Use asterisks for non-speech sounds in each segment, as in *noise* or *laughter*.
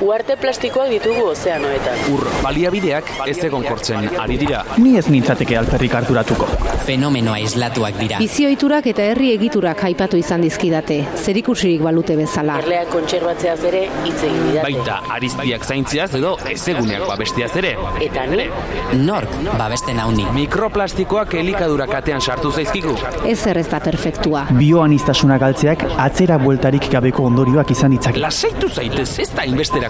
Uarte plastikoak ditugu ozeanoetan. Ur baliabideak ez egon kortzen ari dira. Ni ez nintzateke alperrik harturatuko. Fenomenoa islatuak dira. Bizioiturak eta herri egiturak aipatu izan dizkidate, zerikusirik balute bezala. Erleak kontserbatzeaz ere hitz egin didate. Baita ariztiak zaintziaz edo ezeguneak babestiaz ere. Eta ni, Nork babesten hauni. Mikroplastikoak elikadura katean sartu zaizkigu. Ez ez da perfektua. Bioanistasuna galtzeak atzera bueltarik gabeko ondorioak izan ditzake. Lasaitu zaitez ez da inbesterako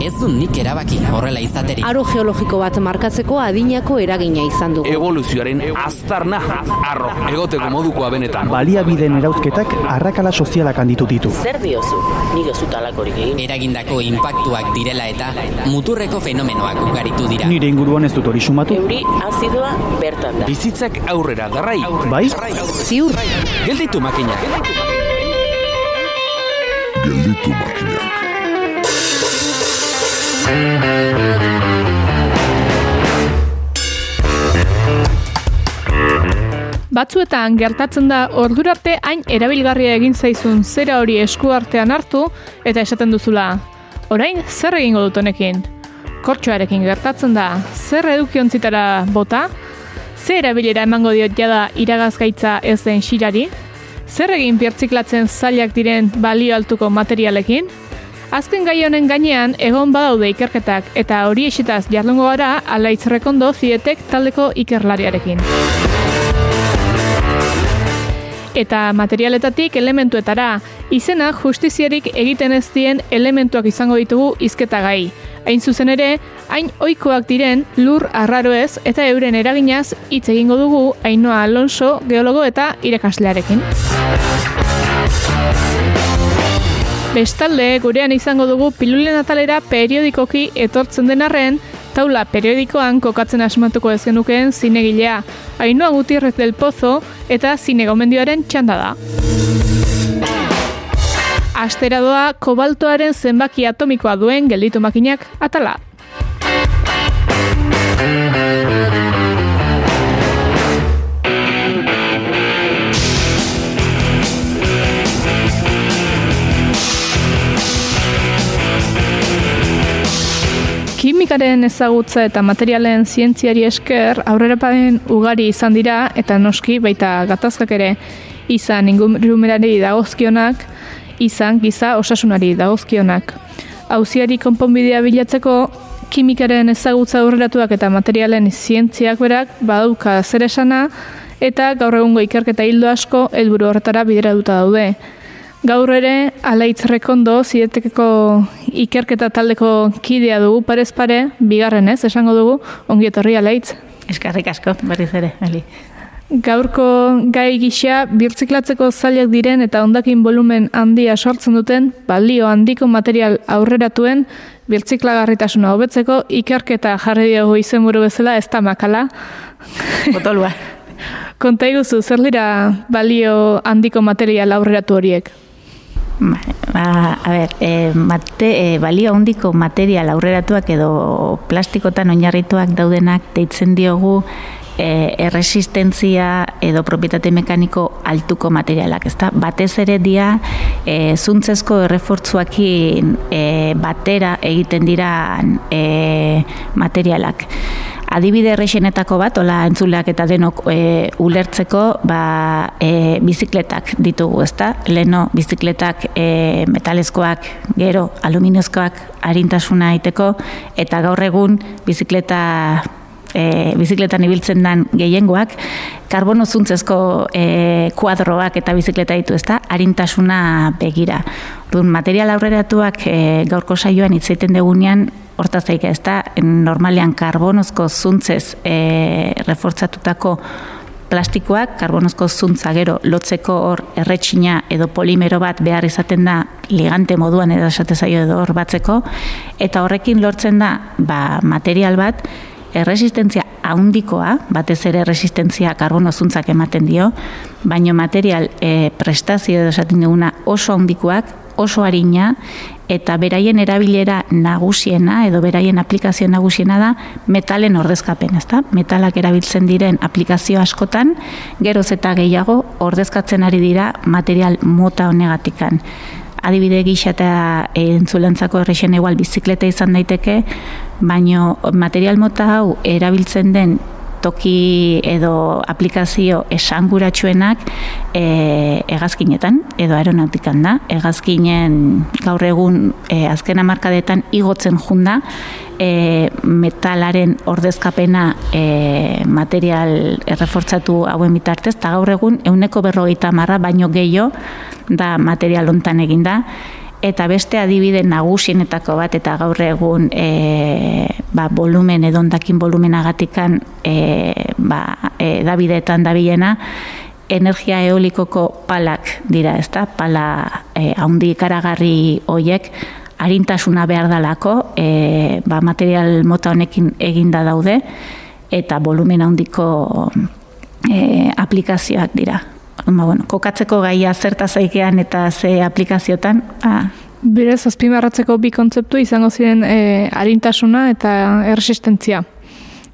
Ez du nik erabaki horrela izaterik. Aro geologiko bat markatzeko adinako eragina izan dugu. Evoluzioaren aztarna arro egoteko modukoa benetan. Baliabideen erauzketak arrakala sozialak handitu ditu. Zer diozu? Nik ez dut alakorik egin. Eragindako inpaktuak direla eta muturreko fenomenoak ugaritu dira. Nire inguruan ez dut hori sumatu. Euri azidoa bertan da. Bizitzak aurrera darrai. Bai? Ziur, Gelditu makina. Gelditu makinak. Batzuetan gertatzen da ordurarte hain erabilgarria egin zaizun zera hori esku artean hartu eta esaten duzula. Orain zer egingo dut honekin? Kortxoarekin gertatzen da zer edukiontzitara bota? Zer erabilera emango diot jada iragazgaitza ez den xirari? Zer egin pirtziklatzen zailak diren balio altuko materialekin? Azken gai honen gainean egon badaude ikerketak eta hori esitaz jardungo gara alaitz rekondo zietek taldeko ikerlariarekin. Eta materialetatik elementuetara, izena justiziarik egiten ez dien elementuak izango ditugu izketa gai. Hain zuzen ere, hain ohikoak diren lur arraroez eta euren eraginaz hitz egingo dugu Ainoa Alonso, geologo eta irakaslearekin. Bestalde, gurean izango dugu pilulen atalera periodikoki etortzen den arren, taula periodikoan kokatzen asmatuko ez genukeen zinegilea, Ainhoa Gutierrez del Pozo eta zinegomendioaren txanda da. Astera doa, kobaltoaren zenbaki atomikoa duen gelditu makinak atala. Kimikaren ezagutza eta materialen zientziari esker aurrerapaden ugari izan dira eta noski baita gatazkak ere izan ingurumerari dagozkionak, izan giza osasunari dagozkionak. Auziari konponbidea bilatzeko kimikaren ezagutza aurreratuak eta materialen zientziak berak badauka zer esana eta gaur egungo ikerketa hildo asko helburu horretara bideratuta daude. Gaur ere, alaitz rekondo, zidetekeko ikerketa taldeko kidea dugu, parez pare, bigarren ez, esango dugu, ongi etorri alaitz. Eskarrik asko, berriz ere, ali. Gaurko gai gisa, birtziklatzeko zailak diren eta ondakin volumen handia sortzen duten, balio handiko material aurreratuen, birtziklagarritasuna hobetzeko, ikerketa jarri diogu izenburu bezala, ez da makala. Botolua. *laughs* Konta iguzu, zer dira balio handiko material aurreratu horiek? Ba, a ber, e, mate, e, balio handiko material aurreratuak edo plastikotan oinarrituak daudenak deitzen diogu e, erresistentzia edo propietate mekaniko altuko materialak, ezta? Batez ere dia e, zuntzezko errefortzuakin e, batera egiten dira e, materialak. Adibide errexenetako bat, ola entzuleak eta denok e, ulertzeko, ba, e, bizikletak ditugu, ezta? Leno, bizikletak e, metalezkoak, gero, aluminiozkoak harintasuna aiteko, eta gaur egun bizikleta e, bizikletan ibiltzen dan gehiengoak, karbono zuntzezko e, kuadroak eta bizikleta ditu, ezta? Harintasuna begira. Dun, material aurreratuak e, gaurko saioan hitz egiten degunean, hortaz daik ez da, normalean karbonozko zuntzez e, refortzatutako plastikoak, karbonozko zuntza gero lotzeko hor erretxina edo polimero bat behar izaten da ligante moduan edo esate zaio edo hor batzeko, eta horrekin lortzen da ba, material bat, erresistentzia haundikoa, batez ere resistentzia karbono zuntzak ematen dio, baino material e, prestazio edo esaten duguna oso haundikoak, oso harina eta beraien erabilera nagusiena edo beraien aplikazio nagusiena da metalen ordezkapen, ezta? Metalak erabiltzen diren aplikazio askotan geroz eta gehiago ordezkatzen ari dira material mota honegatikan. Adibide gisa eta entzulentzako errexen egual bizikleta izan daiteke, baino material mota hau erabiltzen den toki edo aplikazio esanguratsuenak e, egazkinetan edo aeronautikan da. Egazkinen gaur egun e, azken amarkadetan igotzen junda e, metalaren ordezkapena e, material errefortzatu hauen bitartez, eta gaur egun euneko berrogeita marra baino gehiago da material ontan eginda eta beste adibide nagusienetako bat eta gaur egun e, ba, volumen edo ondakin volumenagatikan e, ba, e, dabidetan dabilena energia eolikoko palak dira, ezta? Pala e, haundi ikaragarri hoiek harintasuna behar dalako, e, ba, material mota honekin eginda daude eta volumen handiko e, aplikazioak dira ba, bueno, kokatzeko gaia zerta zaikean eta ze aplikaziotan. Ah. Berez, azpimarratzeko bi kontzeptu izango ziren e, harintasuna eta erresistentzia.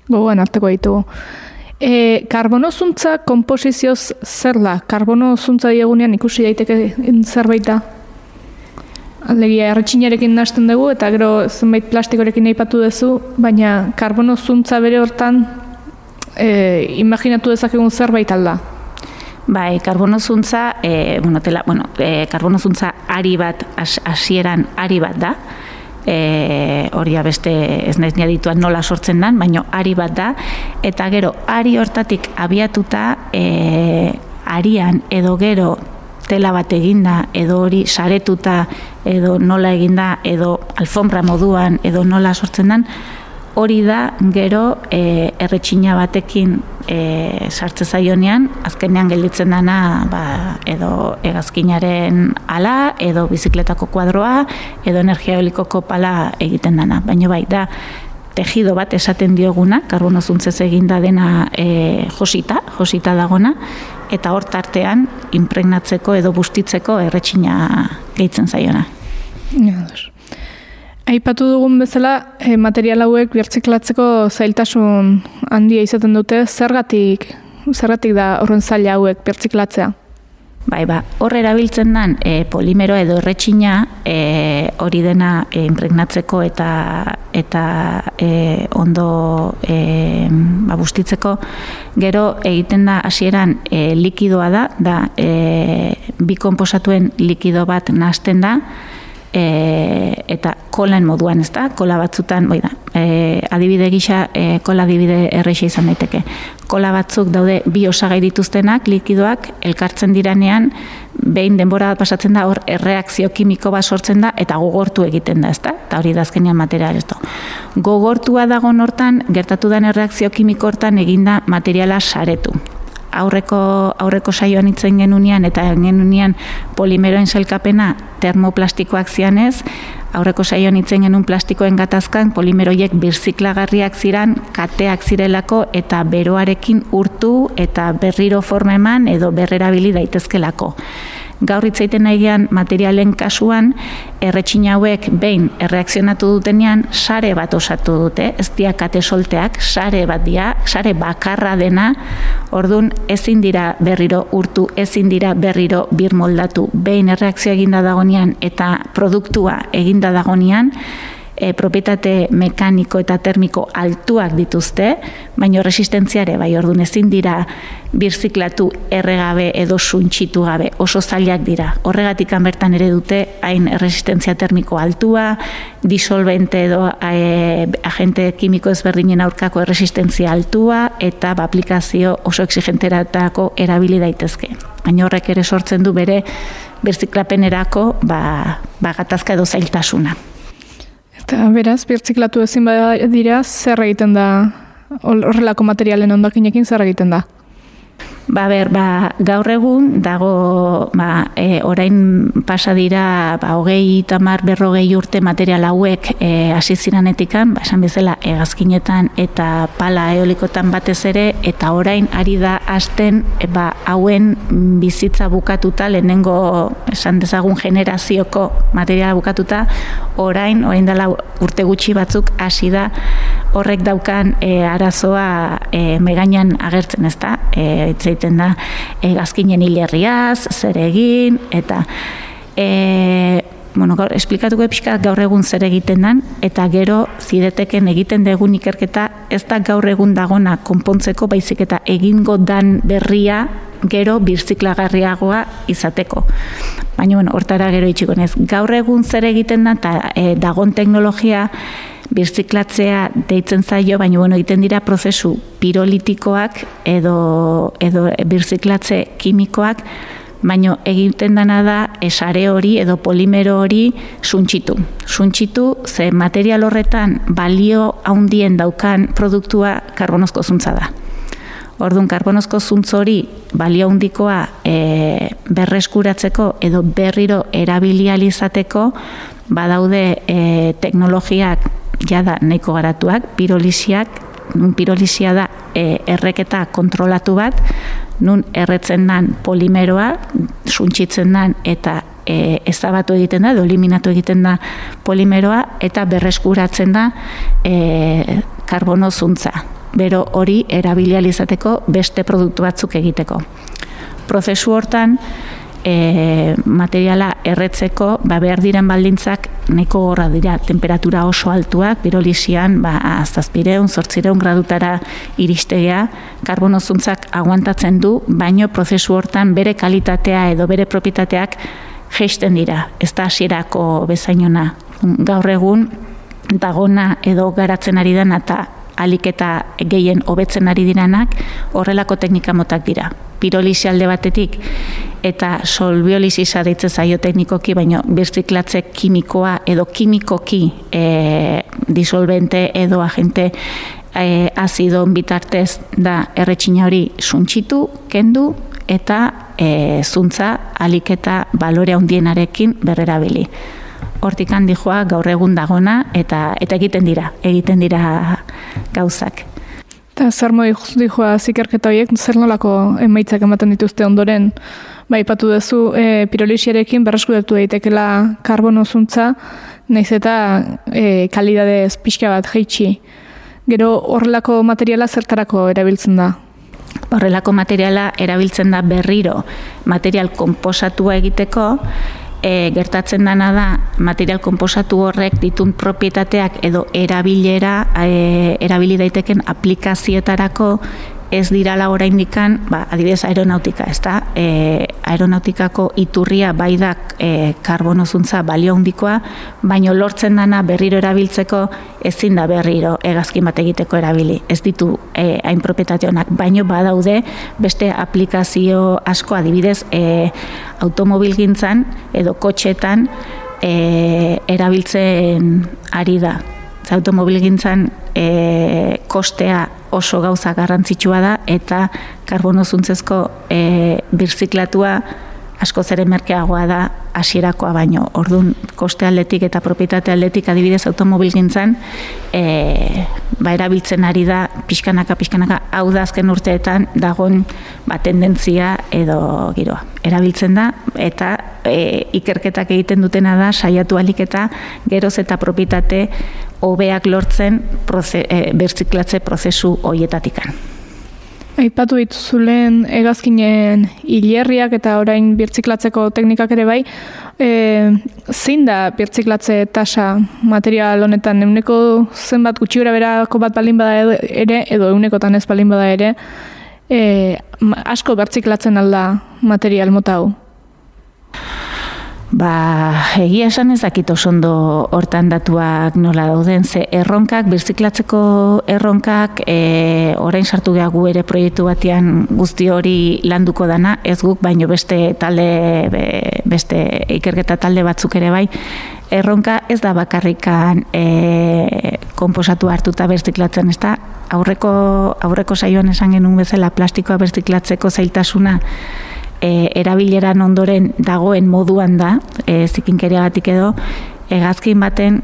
Gogoan arteko ditugu. E, karbono zuntza komposizioz zer da? Karbono zuntza diegunean ikusi daiteke zerbait da? Alegia, erretxinarekin nasten dugu eta gero zenbait plastikorekin aipatu duzu, baina karbono zuntza bere hortan e, imaginatu dezakegun zerbait alda? Bai, karbono zuntza, e, bueno, tela, bueno, e, karbono zuntza ari bat, hasieran ari bat da, e, hori beste ez naiz dituan nola sortzen dan, baina ari bat da, eta gero, ari hortatik abiatuta, e, arian edo gero tela bat eginda, edo hori saretuta, edo nola eginda, edo alfombra moduan, edo nola sortzen dan, hori da gero e, erretxina batekin e, sartze zaionean, azkenean gelditzen dana ba, edo egazkinaren ala, edo bizikletako kuadroa, edo energia eolikoko pala egiten dana. Baina bai, da, tejido bat esaten dioguna, karbono zuntzez eginda dena e, josita, josita dagona, eta hor tartean impregnatzeko edo bustitzeko erretxina gehitzen zaiona. Ja, Aipatu dugun bezala, e, material hauek birtziklatzeko zailtasun handia izaten dute, zergatik, zergatik da horren zaila hauek birtziklatzea? Bai, ba, hor erabiltzen den e, polimero edo erretxina e, hori dena e, impregnatzeko eta eta e, ondo e, ba, bustitzeko. Gero egiten da hasieran e, likidoa da, da e, bi komposatuen likido bat nazten da, e, eta kolan moduan, ez da? Kola batzutan, bai da, e, adibide gisa, e, kola adibide erreixa izan daiteke. Kola batzuk daude bi osagai dituztenak, likidoak, elkartzen diranean, behin denbora bat pasatzen da, hor erreakzio kimiko bat sortzen da, eta gogortu egiten da, ez da? Eta hori dazkenean material ez da. Gogortua dago hortan, gertatu den erreakzio kimiko hortan eginda materiala saretu aurreko aurreko saioan itzen genunean eta genunean polimeroen selkapena termoplastikoak zianez, aurreko saioan itzen genuen plastikoen gatazkan polimeroiek birziklagarriak ziran, kateak zirelako eta beroarekin urtu eta berriro forma eman edo berrerabili daitezkelako. Gaur itzaiten nahian materialen kasuan, erretxin hauek behin erreakzionatu dutenean, sare bat osatu dute, ez diakate solteak, sare bat dia, sare bakarra dena, ordun ezin dira berriro urtu, ezin dira berriro bir moldatu, behin erreakzio eginda dagonean eta produktua eginda dagonean, e, propietate mekaniko eta termiko altuak dituzte, baino resistentziare bai ordun ezin dira birziklatu erregabe edo suntxitu gabe, oso zailak dira. Horregatik bertan ere dute hain resistentzia termiko altua, disolvente edo e, agente kimiko ezberdinen aurkako resistentzia altua eta ba, aplikazio oso exigenteratako erabili daitezke. Baina horrek ere sortzen du bere birziklapenerako ba, ba gatazka edo zailtasuna. Eta beraz, birtziklatu ezin dira, zer egiten da horrelako materialen ondakinekin zer egiten da? Ba, ber, ba, gaur egun dago ba, e, orain pasa dira ba, hogei tamar berrogei urte material hauek e, hasi ziranetikan, ba, esan bezala egazkinetan eta pala eolikotan batez ere, eta orain ari da hasten e, ba, hauen bizitza bukatuta, lehenengo esan dezagun generazioko materiala bukatuta, orain, orain dela urte gutxi batzuk hasi da horrek daukan e, arazoa e, megainan agertzen ez da, e, egiten da e, gazkinen hilerriaz, zer egin, eta e, bueno, gaur, esplikatuko epizkat gaur egun zer egiten dan, eta gero zideteken egiten dugun ikerketa ez da gaur egun dagona konpontzeko, baizik eta egingo dan berria gero birziklagarriagoa izateko. Baina, bueno, hortara gero itxikonez. Gaur egun zer egiten da, eta e, dagon teknologia, birziklatzea deitzen zaio, baina bueno, egiten dira prozesu pirolitikoak edo, edo birziklatze kimikoak, baina egiten dana da esare hori edo polimero hori suntxitu. Suntxitu ze material horretan balio haundien daukan produktua karbonozko zuntza da. Orduan, karbonozko zuntz hori balio handikoa e, berreskuratzeko edo berriro erabilializateko badaude e, teknologiak jada nahiko garatuak, pirolisiak, pirolisia da e, erreketa kontrolatu bat, nun erretzen dan polimeroa, suntxitzen dan eta e, ezabatu egiten da, eliminatu egiten da polimeroa, eta berreskuratzen da e, karbono zuntza. Bero hori erabilializateko beste produktu batzuk egiteko. Prozesu hortan, e, materiala erretzeko ba, behar diren baldintzak neko gorra dira temperatura oso altuak, birolisian ba, azazpireun, zortzireun gradutara iristegea, karbonozuntzak aguantatzen du, baino prozesu hortan bere kalitatea edo bere propietateak geisten dira, ez da hasierako bezainona. Gaur egun, dagona edo garatzen ari den eta aliketa gehien hobetzen ari diranak horrelako teknika motak dira pirolisi alde batetik eta solbiolizisa deitze zaio teknikoki, baino birziklatze kimikoa edo kimikoki e, disolvente edo agente e, azidon bitartez da erretxina hori suntxitu, kendu eta e, zuntza aliketa balore handienarekin berrerabili. Hortik handi joa gaur egun dagona eta eta egiten dira, egiten dira gauzak. Eta zer moi joa zikerketa horiek, zer nolako emaitzak ematen dituzte ondoren, bai patu duzu e, pirolisiarekin berreskudatu daitekela karbono zuntza, naiz eta e, kalidadez pixka bat jeitsi. Gero horrelako materiala zertarako erabiltzen da? Horrelako materiala erabiltzen da berriro material komposatua egiteko, e, gertatzen dana da material konposatu horrek ditun propietateak edo erabilera e, erabili daiteken aplikazioetarako ez dirala oraindikan, ba, adibidez aeronautika, ez da, e, aeronautikako iturria bai da e, karbonozuntza balio handikoa, baino lortzen dana berriro erabiltzeko ezin da berriro egazkin bat egiteko erabili. Ez ditu e, hain propietate honak, baino badaude beste aplikazio asko adibidez e, automobil gintzan edo kotxetan e, erabiltzen ari da. Automobil gintzan e, kostea oso gauza garrantzitsua da eta karbonozuntzezko e, birziklatua asko zere merkeagoa da hasierakoa baino. Ordun koste aldetik eta propietate aldetik adibidez automobil gintzan e, ba, erabiltzen ari da pixkanaka pixkanaka hau da azken urteetan dagon ba, tendentzia edo giroa. Erabiltzen da eta e, ikerketak egiten dutena da saiatu alik eta geroz eta propietate hobeak lortzen proze, e, berziklatze prozesu hoietatikan. Aipatu dituzulen egazkinen hilerriak eta orain birtziklatzeko teknikak ere bai, e, zein da birtziklatze tasa material honetan euneko zenbat gutxi berako bat balin bada ere, edo eunekotan ez balin bada ere, e, asko birtziklatzen alda material mota hau? Ba, egia esan ezakit oso ondo hortan datuak nola dauden, ze erronkak, birziklatzeko erronkak, e, orain sartu gehagu ere proiektu batean guzti hori landuko dana, ez guk, baino beste talde, beste ikerketa talde batzuk ere bai, erronka ez da bakarrikan e, komposatu hartuta birziklatzen, ez da, aurreko, aurreko saioan esan genuen bezala plastikoa birziklatzeko zailtasuna, e, erabileran ondoren dagoen moduan da, e, zikinkeriagatik edo, egazkin baten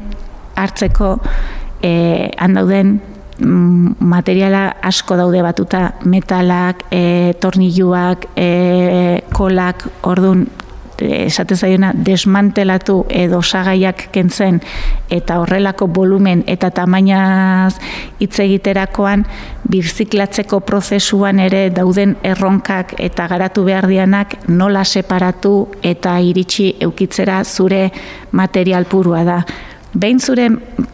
hartzeko e, handauden mm, materiala asko daude batuta, metalak, e, torniluak, e, kolak, ordun esate zaiona desmantelatu edo sagaiak kentzen eta horrelako volumen eta tamainaz hitz egiterakoan birziklatzeko prozesuan ere dauden erronkak eta garatu behar dianak nola separatu eta iritsi eukitzera zure material purua da. Behin zure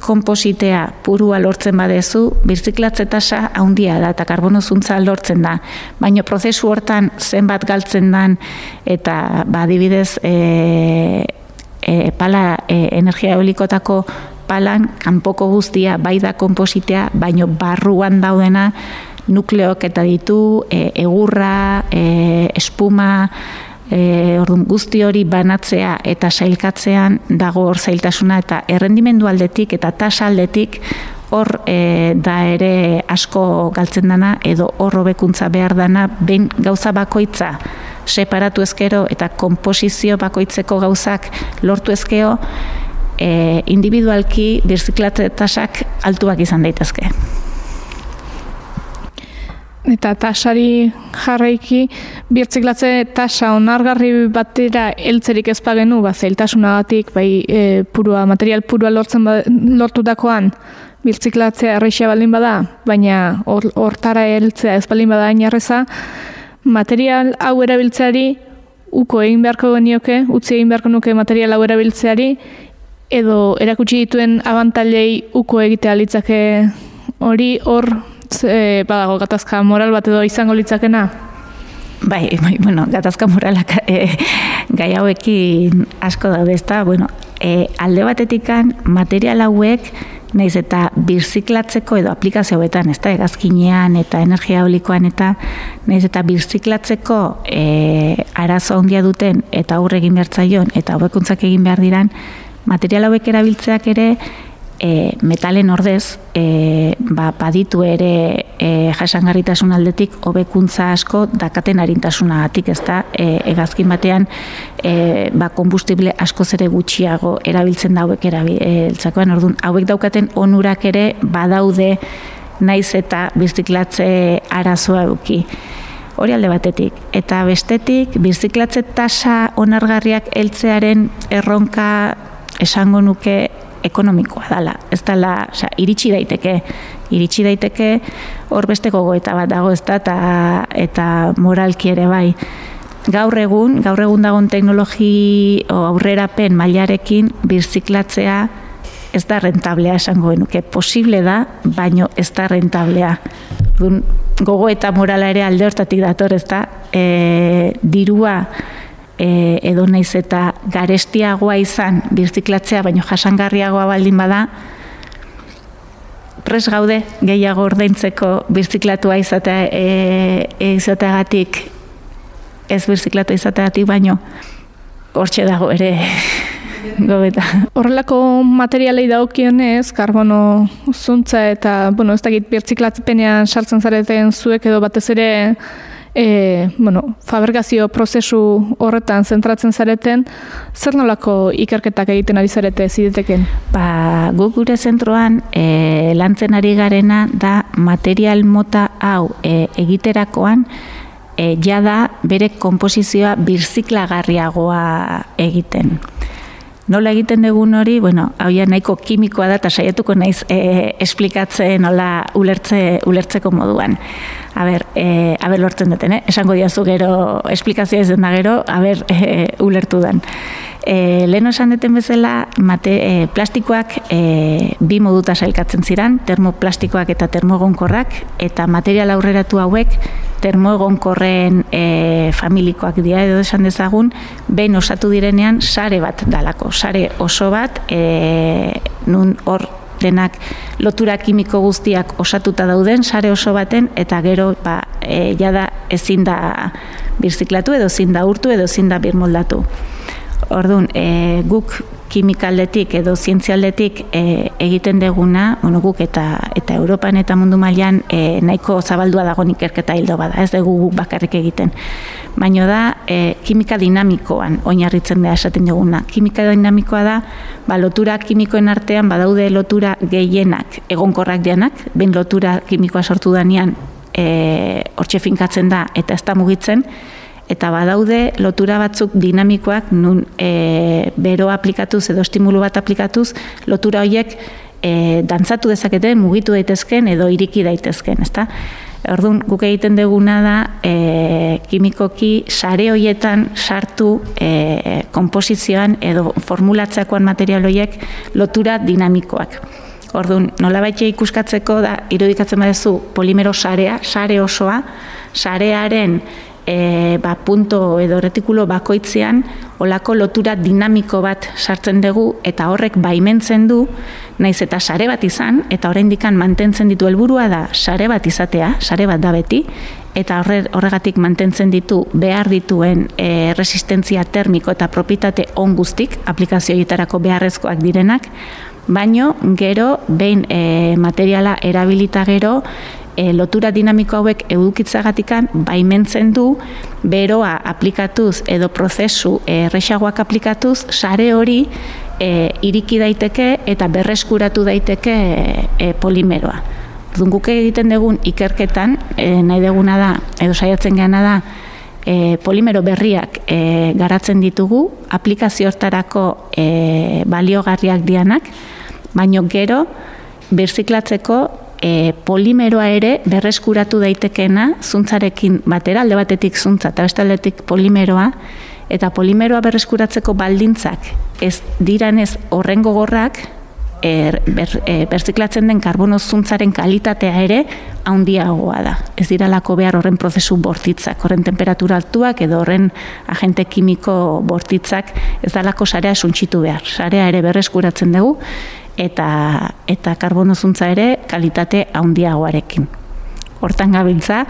kompositea purua lortzen badezu, birziklatze tasa handia da eta karbono zuntza lortzen da. Baina prozesu hortan zenbat galtzen dan eta ba, adibidez e, e, pala e, energia eolikotako palan kanpoko guztia bai da kompositea, baino barruan daudena nukleok eta ditu e, egurra, e, espuma, e, orduan guzti hori banatzea eta sailkatzean dago hor zailtasuna eta errendimendu aldetik eta tasa aldetik hor e, da ere asko galtzen dana edo hor hobekuntza behar dana ben gauza bakoitza separatu ezkero eta komposizio bakoitzeko gauzak lortu ezkeo e, individualki birziklatze tasak altuak izan daitezke. Eta tasari jarraiki, birtziklatze tasa onargarri batera heltzerik ez pagenu, ba, zailtasunagatik, bai, e, purua, material purua lortzen ba, lortu dakoan, birtziklatzea erreixia baldin bada, baina hortara or, heltzea ez baldin bada inarreza, material hau erabiltzeari, uko egin beharko genioke, utzi egin beharko nuke material hau erabiltzeari, edo erakutsi dituen abantailei uko egitea litzake hori hor e, badago gatazka moral bat edo izango litzakena? Bai, bai, bueno, gatazka moralak e, gai hauekin asko daude, ezta, bueno, e, alde batetikan material hauek naiz eta birziklatzeko edo aplikazio hauetan, ezta, egazkinean eta energia eolikoan eta naiz eta birziklatzeko e, arazo handia duten eta aurre egin behar eta hobekuntzak egin behar diran, material hauek erabiltzeak ere e, metalen ordez e, ba, baditu ere e, jasangarritasun aldetik hobekuntza asko dakaten arintasuna atik ez da e, egazkin batean e, ba, kombustible asko zere gutxiago erabiltzen da hauek erabiltzakoan orduan hauek daukaten onurak ere badaude naiz eta birziklatze arazoa eduki hori alde batetik. Eta bestetik, birziklatze tasa onargarriak heltzearen erronka esango nuke ekonomikoa dala. Ez dala, oza, iritsi daiteke, iritsi daiteke hor beste gogoeta bat dago ez da, eta, eta moralki ere bai. Gaur egun, gaur egun dagoen teknologi o aurrerapen mailarekin birziklatzea ez da rentablea esango genuke. Posible da, baino ez da rentablea. Dun, gogo eta morala ere alde hortatik dator ez da, e, dirua e, edo naiz eta garestiagoa izan birziklatzea, baino jasangarriagoa baldin bada, pres gaude gehiago ordaintzeko birziklatua izatea e, e, izateagatik ez birziklatu izateagatik baino hortxe dago ere *laughs* gobeta. Horrelako materialei daukionez, karbono zuntza eta, bueno, ez dakit birtziklatzepenean sartzen zareten zuek edo batez ere e, bueno, fabrikazio prozesu horretan zentratzen zareten, zer nolako ikerketak egiten ari zarete zideteken? Ba, gu gure zentroan e, lantzen ari garena da material mota hau e, egiterakoan e, jada bere komposizioa birziklagarriagoa egiten. Nola egiten dugun hori, bueno, hau ja nahiko kimikoa da eta saiatuko naiz e, esplikatzen nola ulertze, ulertzeko moduan. A ber, e, a ber lortzen duten, eh? esango diazu gero esplikazioa den da gero, a ber, e, ulertu den. E, lehen esan deten bezala, mate, e, plastikoak e, bi moduta sailkatzen ziran, termoplastikoak eta termoegonkorrak, eta material aurreratu hauek termoegonkorren e, familikoak dira edo esan dezagun, behin osatu direnean sare bat dalako, sare oso bat, e, nun hor denak lotura kimiko guztiak osatuta dauden sare oso baten eta gero ba, e, jada ezin da birziklatu edo ezin da urtu edo ezin da birmoldatu. Orduan, e, guk kimikaldetik edo zientzialdetik e, egiten deguna, bueno, guk eta eta Europan eta mundu mailan e, nahiko zabaldua dago ikerketa hildo bada, ez dugu guk bakarrik egiten. Baina da, e, kimika dinamikoan oinarritzen da esaten duguna. Kimika dinamikoa da, ba, lotura kimikoen artean badaude lotura gehienak egonkorrak dianak, ben lotura kimikoa sortu danean e, hortxe finkatzen da eta ez da mugitzen, eta badaude lotura batzuk dinamikoak nun e, bero aplikatuz edo estimulu bat aplikatuz lotura horiek e, dantzatu dezakete mugitu daitezken edo iriki daitezken, ezta? Orduan, guk egiten duguna da e, kimikoki sare hoietan sartu e, komposizioan edo formulatzeakoan material horiek lotura dinamikoak. Orduan, nola baitxe ikuskatzeko da, irudikatzen badezu polimero sarea, sare osoa, sarearen e, ba, punto edo retikulo bakoitzean olako lotura dinamiko bat sartzen dugu eta horrek baimentzen du naiz eta sare bat izan eta oraindikan mantentzen ditu helburua da sare bat izatea, sare bat da beti eta horregatik mantentzen ditu behar dituen e, resistentzia termiko eta propitate on guztik aplikazioetarako beharrezkoak direnak baino gero behin e, materiala erabilita gero e, lotura dinamiko hauek edukitzagatikan baimentzen du beroa aplikatuz edo prozesu erresagoak aplikatuz sare hori e, iriki daiteke eta berreskuratu daiteke e, polimeroa. Orduan egiten dugun ikerketan e, nahi deguna da edo saiatzen geana da e, polimero berriak e, garatzen ditugu aplikazio hortarako e, baliogarriak dianak, baino gero berziklatzeko e, polimeroa ere berreskuratu daitekena zuntzarekin batera, alde batetik zuntza eta beste aldetik polimeroa, eta polimeroa berreskuratzeko baldintzak ez diranez horren gogorrak, er, ber, e, berziklatzen den karbono zuntzaren kalitatea ere handiagoa da. Ez diralako behar horren prozesu bortitzak, horren temperatura altuak edo horren agente kimiko bortitzak ez dalako sarea suntxitu behar. Sarea ere berreskuratzen dugu eta eta karbonozuntza ere kalitate handiagoarekin. Hortan gabiltza,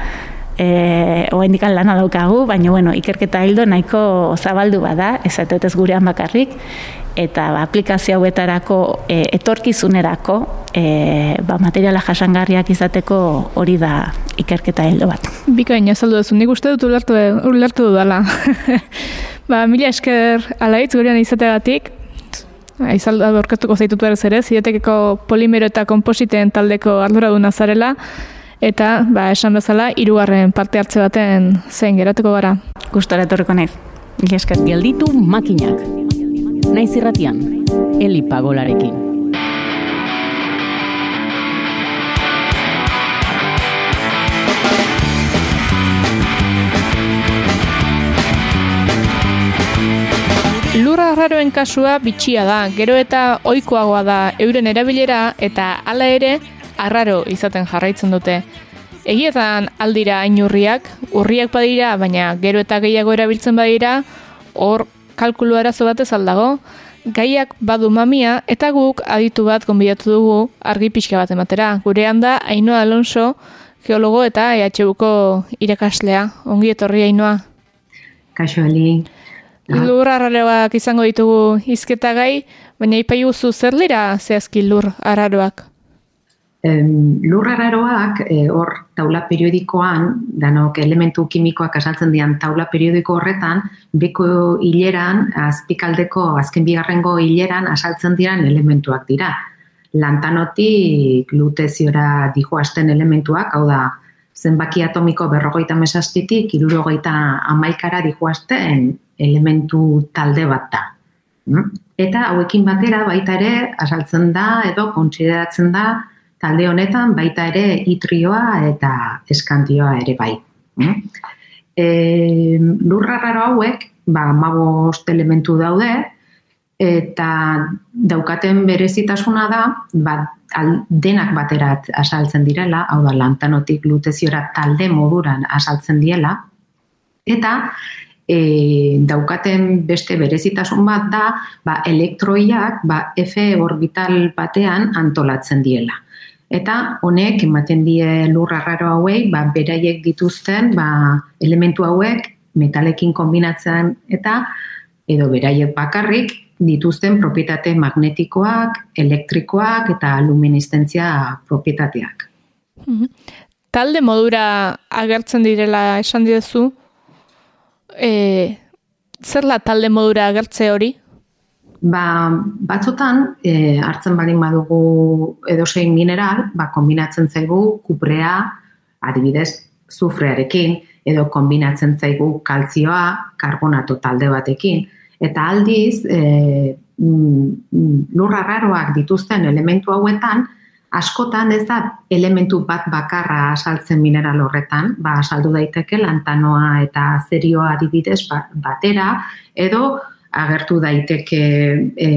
eh oraindikan lana daukagu, baina bueno, ikerketa hildo nahiko zabaldu bada, esatet ez gurean bakarrik eta ba, aplikazio hauetarako e, etorkizunerako e, ba, materiala jasangarriak izateko hori da ikerketa hildo bat. Bikain azaldu duzu, nik uste dut ulertu, ulertu dudala. *laughs* ba, mila esker alaitz gurean izategatik, Aizalda aurkeztuko zaitutu ere ere, zidetekeko polimero eta kompositeen taldeko arduraduna zarela, eta, ba, esan bezala, hirugarren parte hartze baten zein geratuko gara. Gustara etorriko naiz. Gelditu makinak. Naiz irratian, Eli Pagolarekin. Lurra arraroen kasua bitxia da, gero eta ohikoagoa da euren erabilera eta hala ere arraro izaten jarraitzen dute. Egietan aldira ainurriak, urriak badira, baina gero eta gehiago erabiltzen badira, hor kalkulu arazo batez aldago, gaiak badu mamia eta guk aditu bat konbidatu dugu argi pixka bat ematera. Gurean da Ainoa Alonso, geologo eta EHUko irakaslea. Ongi etorri Ainoa. Kaixo. Lur arraroak izango ditugu izketa gai, baina ipai guzu zer lira zehazki lur arraroak? Um, lur arraroak, e, hor taula periodikoan, danok elementu kimikoak asaltzen dian taula periodiko horretan, beko hileran, azpikaldeko azken bigarrengo hileran asaltzen diran elementuak dira. Lantanotik luteziora dihoazten elementuak, hau da, zenbaki atomiko berrogeita mesazpitik, irurogeita amaikara dihoazten elementu talde bat da. Mm? Eta hauekin batera baita ere asaltzen da edo kontsideratzen da talde honetan baita ere itrioa eta eskantioa ere bai. E, lurra raro hauek, ba, mabost elementu daude, eta daukaten berezitasuna da, ba, al, denak baterat asaltzen direla, hau da lantanotik luteziora talde moduran asaltzen diela, eta e, daukaten beste berezitasun bat da, ba, elektroiak ba, F orbital batean antolatzen diela. Eta honek ematen die lurra raro hauei, ba, beraiek dituzten ba, elementu hauek metalekin kombinatzen eta edo beraiek bakarrik dituzten propietate magnetikoak, elektrikoak eta luminescentzia propietateak. Mhm. Talde modura agertzen direla esan didezu, e, zer la talde modura agertze hori? Ba, batzutan, e, hartzen badin badugu edozein mineral, ba, kombinatzen zaigu kuprea, adibidez, zufrearekin, edo kombinatzen zaigu kalzioa, karbonato talde batekin, eta aldiz e, lurra raroak dituzten elementu hauetan, askotan ez da elementu bat bakarra asaltzen mineral horretan, ba asaldu daiteke lantanoa eta zerioa adibidez ba, batera, edo agertu daiteke e,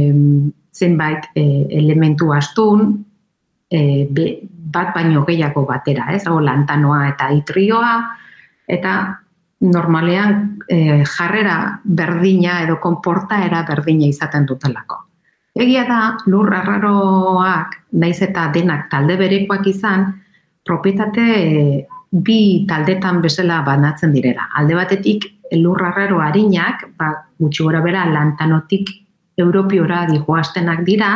zenbait e, elementu astun e, bat baino gehiago batera, ez? Hau lantanoa eta itrioa, eta normalean e, jarrera berdina edo konportaera berdina izaten dutelako. Egia da, lur arraroak, naiz eta denak talde berekoak izan, propietate e, bi taldetan bezala banatzen direla. Alde batetik, lur arraro harinak, ba, gutxi gora bera, lantanotik europiora dihoaztenak dira,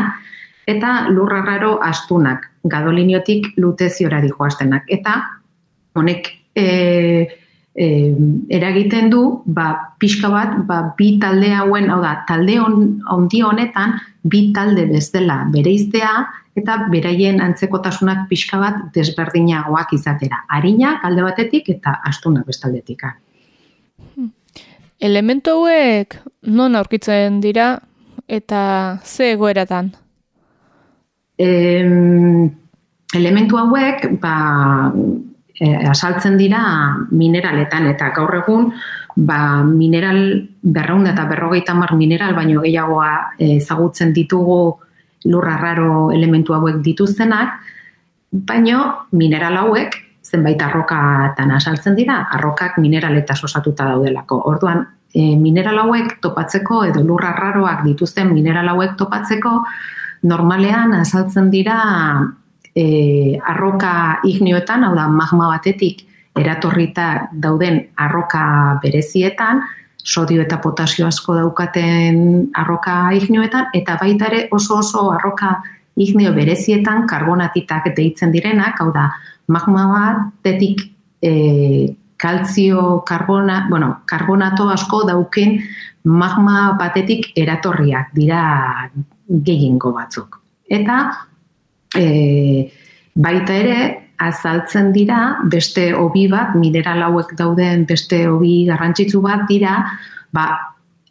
eta lur arraro astunak, gadoliniotik luteziora dihoaztenak. Eta honek e, eh, eragiten du ba, pixka bat ba, bi talde hauen, hau da, talde handi honetan bi talde bezala bereiztea eta beraien antzekotasunak pixka bat desberdinagoak izatera. Arina alde batetik eta astuna bestaldetik. Elementu hauek non aurkitzen dira eta ze egoeratan? Eh, elementu hauek ba, e, asaltzen dira mineraletan eta gaur egun ba, mineral berraunda eta berrogeita mar mineral baino gehiagoa ezagutzen ditugu lurra raro elementu hauek dituztenak, baino mineral hauek zenbait arrokatan asaltzen dira, arrokak mineraleta osatuta daudelako. Orduan, e, mineral hauek topatzeko edo lurra raroak dituzten mineral hauek topatzeko normalean asaltzen dira e, arroka ignioetan, hau da magma batetik eratorrita dauden arroka berezietan, sodio eta potasio asko daukaten arroka ignioetan, eta baita ere oso oso arroka ignio berezietan karbonatitak deitzen direnak, hau da magma batetik e, kalzio karbona, bueno, karbonato asko dauken magma batetik eratorriak dira gehiengo batzuk. Eta e, baita ere, azaltzen dira, beste hobi bat, mineral hauek dauden beste hobi garrantzitsu bat dira, ba,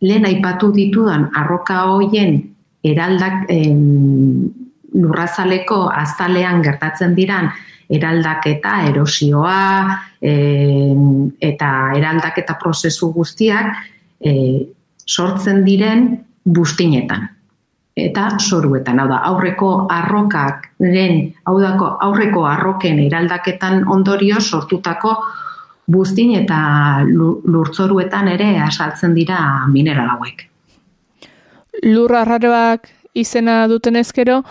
lehen aipatu ditudan arroka hoien eraldak em, lurrazaleko azalean gertatzen diran eraldaketa, erosioa em, eta eraldaketa prozesu guztiak e, sortzen diren bustinetan eta soruetan. Hau da, aurreko arrokak, den, hau dako, aurreko arroken eraldaketan ondorio sortutako buztin eta lurtzoruetan ere asaltzen dira mineral hauek. Lur arraroak izena duten ezkero,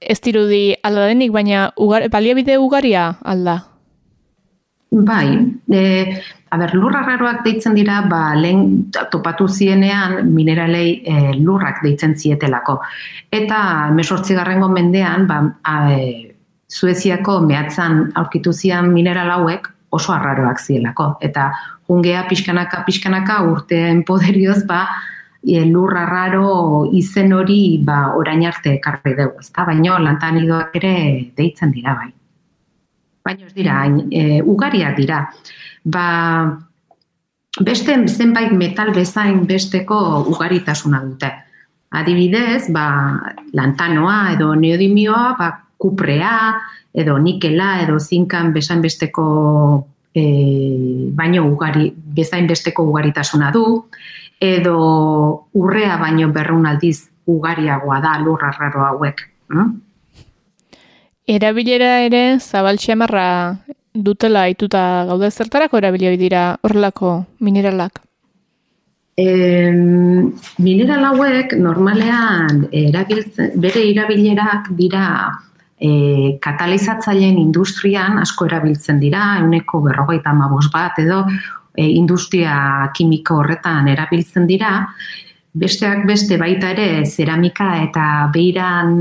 ez dirudi alda denik, baina ugar, baliabide ugaria alda? Bai, e, A ber, lurra raroak deitzen dira, ba, lehen topatu zienean mineralei e, lurrak deitzen zietelako. Eta mesortzi garrengo mendean, ba, a, e, Sueziako mehatzan aurkitu zian mineral hauek oso arraroak zielako. Eta jungea pixkanaka, pixkanaka urteen poderioz, ba, e, lurra raro izen hori ba, orain arte karri dugu. Ezta? Baina lantan ere deitzen dira, bai. Baina ez dira, e, ugariak dira ba, beste zenbait metal bezain besteko ugaritasuna dute. Adibidez, ba, lantanoa edo neodimioa, ba, kuprea edo nikela edo zinkan bezain besteko e, baino ugari, bezain besteko ugaritasuna du, edo urrea baino berreun aldiz ugariagoa da lur arraro hauek. Hm? Erabilera ere zabaltxemarra dutela aituta gaude zertarako erabilioi dira horrelako mineralak? E, mineral hauek normalean erabiltzen, bere erabilerak dira e, katalizatzaileen industrian asko erabiltzen dira, euneko berrogeita amabos bat edo e, industria kimiko horretan erabiltzen dira, besteak beste baita ere zeramika eta beiran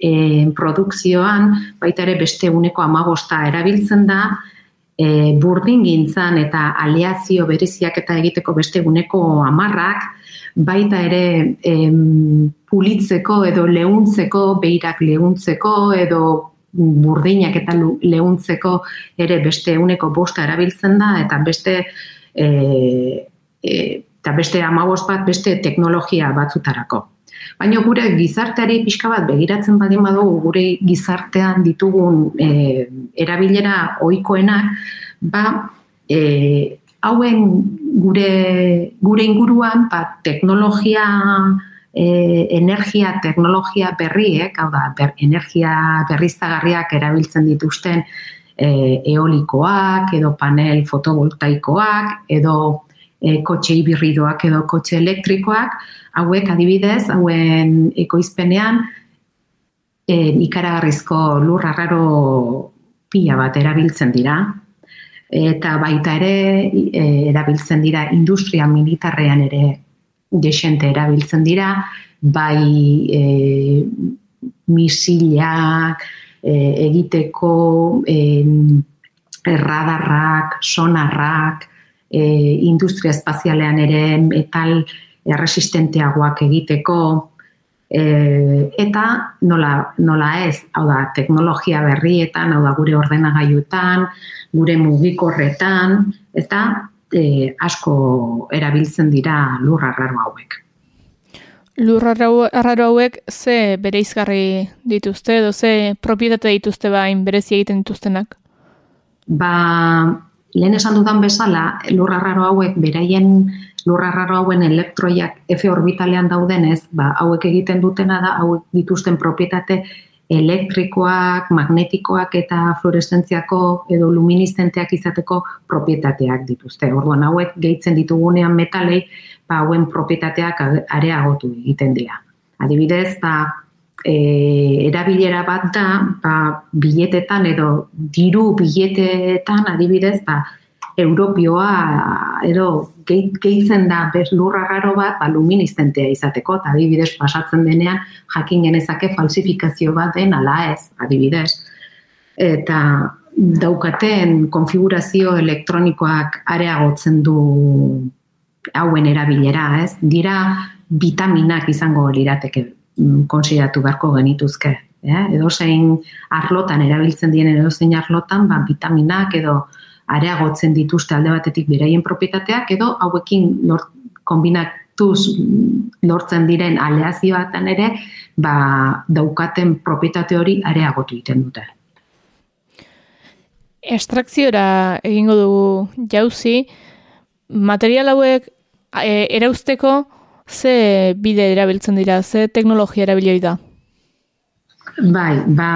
e, produkzioan baita ere beste uneko amagosta erabiltzen da, e, burdin gintzan eta aleazio bereziak eta egiteko beste guneko amarrak, baita ere em, pulitzeko edo lehuntzeko, beirak lehuntzeko edo burdinak eta lehuntzeko ere beste uneko bosta erabiltzen da eta beste e, e, eta beste amabost bat beste teknologia batzutarako. Baina gure gizarteari pixka bat begiratzen badin badugu gure gizartean ditugun e, erabilera ohikoenak, ba e, hauen gure, gure inguruan ba, teknologia e, energia teknologia berriek, hau da, ber, energia berriztagarriak erabiltzen dituzten e, eolikoak edo panel fotovoltaikoak edo e, kotxe ibirridoak edo kotxe elektrikoak, hauek adibidez, hauen ekoizpenean e, ikaragarrizko lur arraro pila bat erabiltzen dira. Eta baita ere e, erabiltzen dira industria militarrean ere desente erabiltzen dira, bai e, misilak e, egiteko e, erradarrak, sonarrak, e, industria espazialean ere metal erresistenteagoak egiteko e, eta nola, nola ez, hau da, teknologia berrietan, hau da, gure ordenagailuetan, gure mugikorretan, eta e, asko erabiltzen dira lur arraro hauek. Lur arraro hauek ze bereizgarri dituzte edo ze propietate dituzte bain berezi egiten dituztenak? Ba, lehen esan dudan bezala, lurra raro hauek, beraien lurra raro hauen elektroiak F orbitalean daudenez, ba, hauek egiten dutena da, hauek dituzten propietate elektrikoak, magnetikoak eta fluoreszentziako edo luministenteak izateko propietateak dituzte. Orduan, hauek gehitzen ditugunean metalei, ba, hauen propietateak areagotu egiten dira. Adibidez, ba, e, erabilera bat da, ba, biletetan edo diru biletetan adibidez, ba, Europioa edo gehitzen da lurra garo bat, ba, luministentea izateko, eta adibidez pasatzen denean jakin genezake falsifikazio bat den ala ez, adibidez. Eta daukaten konfigurazio elektronikoak areagotzen du hauen erabilera, ez? Dira vitaminak izango lirateke konsideratu beharko genituzke. Ja? Edo zein arlotan, erabiltzen dienen edo zein arlotan, ba, vitaminak edo areagotzen dituzte alde batetik beraien propietateak, edo hauekin lort, kombinatuz mm, lortzen diren aleazioatan ere, ba, daukaten propietate hori areagotu egiten dute. Estrakziora egingo dugu jauzi, material hauek e, erauzteko, ze bide erabiltzen dira, ze teknologia erabilioi da? Bai, ba,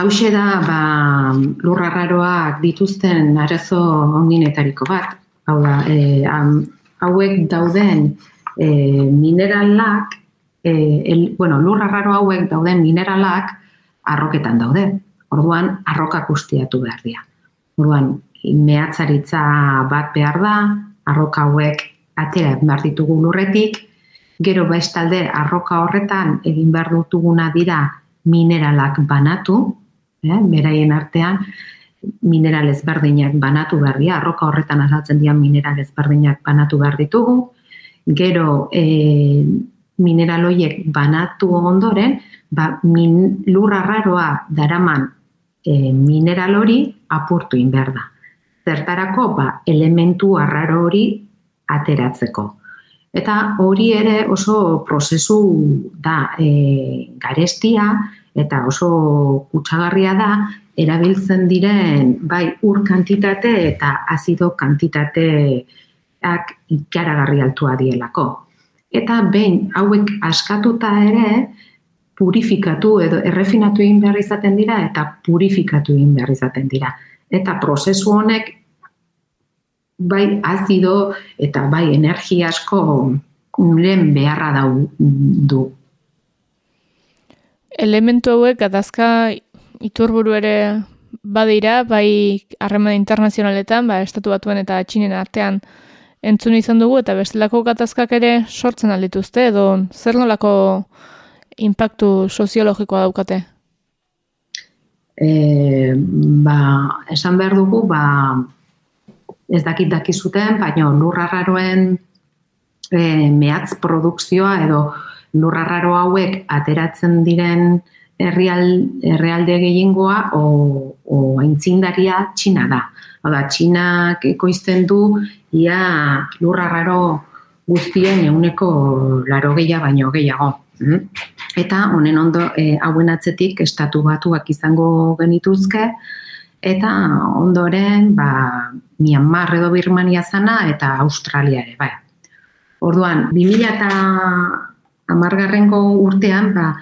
hause da, ba, lurra raroak dituzten arazo onginetariko bat. Hau da, e, hauek dauden e, mineralak, e, el, bueno, lurra raro hauek dauden mineralak arroketan daude. Orduan, arrokak ustiatu behar dira. Orduan, mehatzaritza bat behar da, arroka hauek atera behar ditugu lurretik, gero bestalde arroka horretan egin behar dutuguna dira mineralak banatu, eh, beraien artean, mineral ezberdinak banatu behar dira, arroka horretan azaltzen dira mineral ezberdinak banatu behar ditugu, gero e, mineral horiek banatu ondoren, ba, min, lurra raroa daraman e, mineral hori apurtu inber da. Zertarako, ba, elementu arraro hori ateratzeko. Eta hori ere oso prozesu da e, garestia eta oso kutsagarria da erabiltzen diren bai ur kantitate eta azido kantitateak ikaragarri altua dielako. eta behin hauek askatuta ere purifikatu edo errefinatu egin behar izaten dira eta purifikatu egin behar izaten dira. Eta prozesu honek bai azido eta bai energia asko lehen beharra dau du. Elementu hauek gatazka iturburu ere badira, bai harreman internazionaletan, ba, estatu batuen eta txinen artean entzun izan dugu, eta bestelako gatazkak ere sortzen aldituzte, edo zer nolako impactu soziologikoa daukate? E, ba, esan behar dugu, ba, ez dakit dakizuten, baina lurrarraroen e, mehatz produkzioa edo lurrarraro hauek ateratzen diren herrial, herrialde gehiengoa o, o aintzindaria txina da. Oda, txinak ekoizten du ia lurrarraro guztien euneko laro gehiago baino gehiago. Mm? Eta honen ondo e, hauen atzetik estatu batuak izango genituzke, eta ondoren ba, Myanmar edo Birmania zana eta Australia ere. Bai. Orduan, 2000 eta amargarrengo urtean, ba,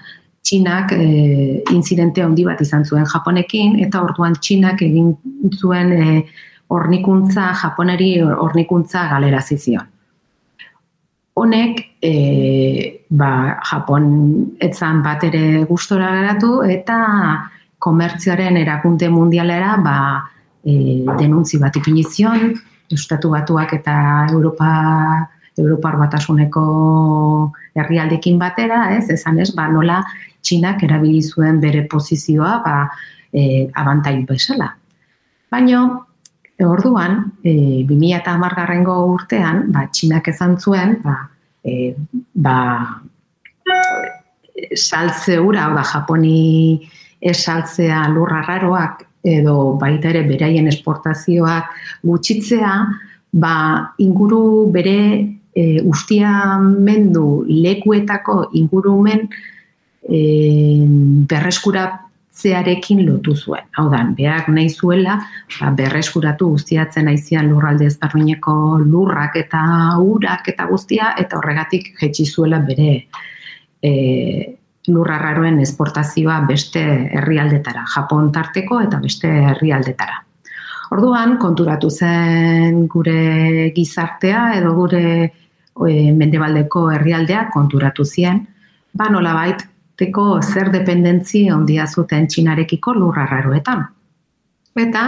Txinak e, incidente handi bat izan zuen Japonekin, eta orduan Txinak egin zuen e, ornikuntza, Japoneri ornikuntza galera zizion honek e, ba, Japon etzan bat ere gustora geratu eta komertzioaren erakunte mundialera ba, e, denuntzi bat ipinizion, Estatu batuak eta Europa Europar batasuneko herrialdekin batera, ez, esan ez, ba, nola Txinak erabili zuen bere posizioa ba, e, abantai bezala. Baina, orduan, e, 2000 garrengo urtean, ba, txinak ezan zuen, ba, e, ba, saltze ura, ba, japoni esaltzea lurra raroak, edo baita ere beraien esportazioak gutxitzea, ba, inguru bere e, ustia mendu lekuetako ingurumen e, berreskura lotu zuen. Hau da, behar nahi zuela, ba, berreskuratu guztiatzen aizian lurralde ezberdineko lurrak eta urak eta guztia, eta horregatik jetxi zuela bere e, lurrarraroen esportazioa beste herrialdetara, Japon tarteko eta beste herrialdetara. Orduan, konturatu zen gure gizartea edo gure e, mendebaldeko herrialdea konturatu zien, ba nolabait teko zer dependentzi ondia zuten txinarekiko lurrarraroetan. Eta,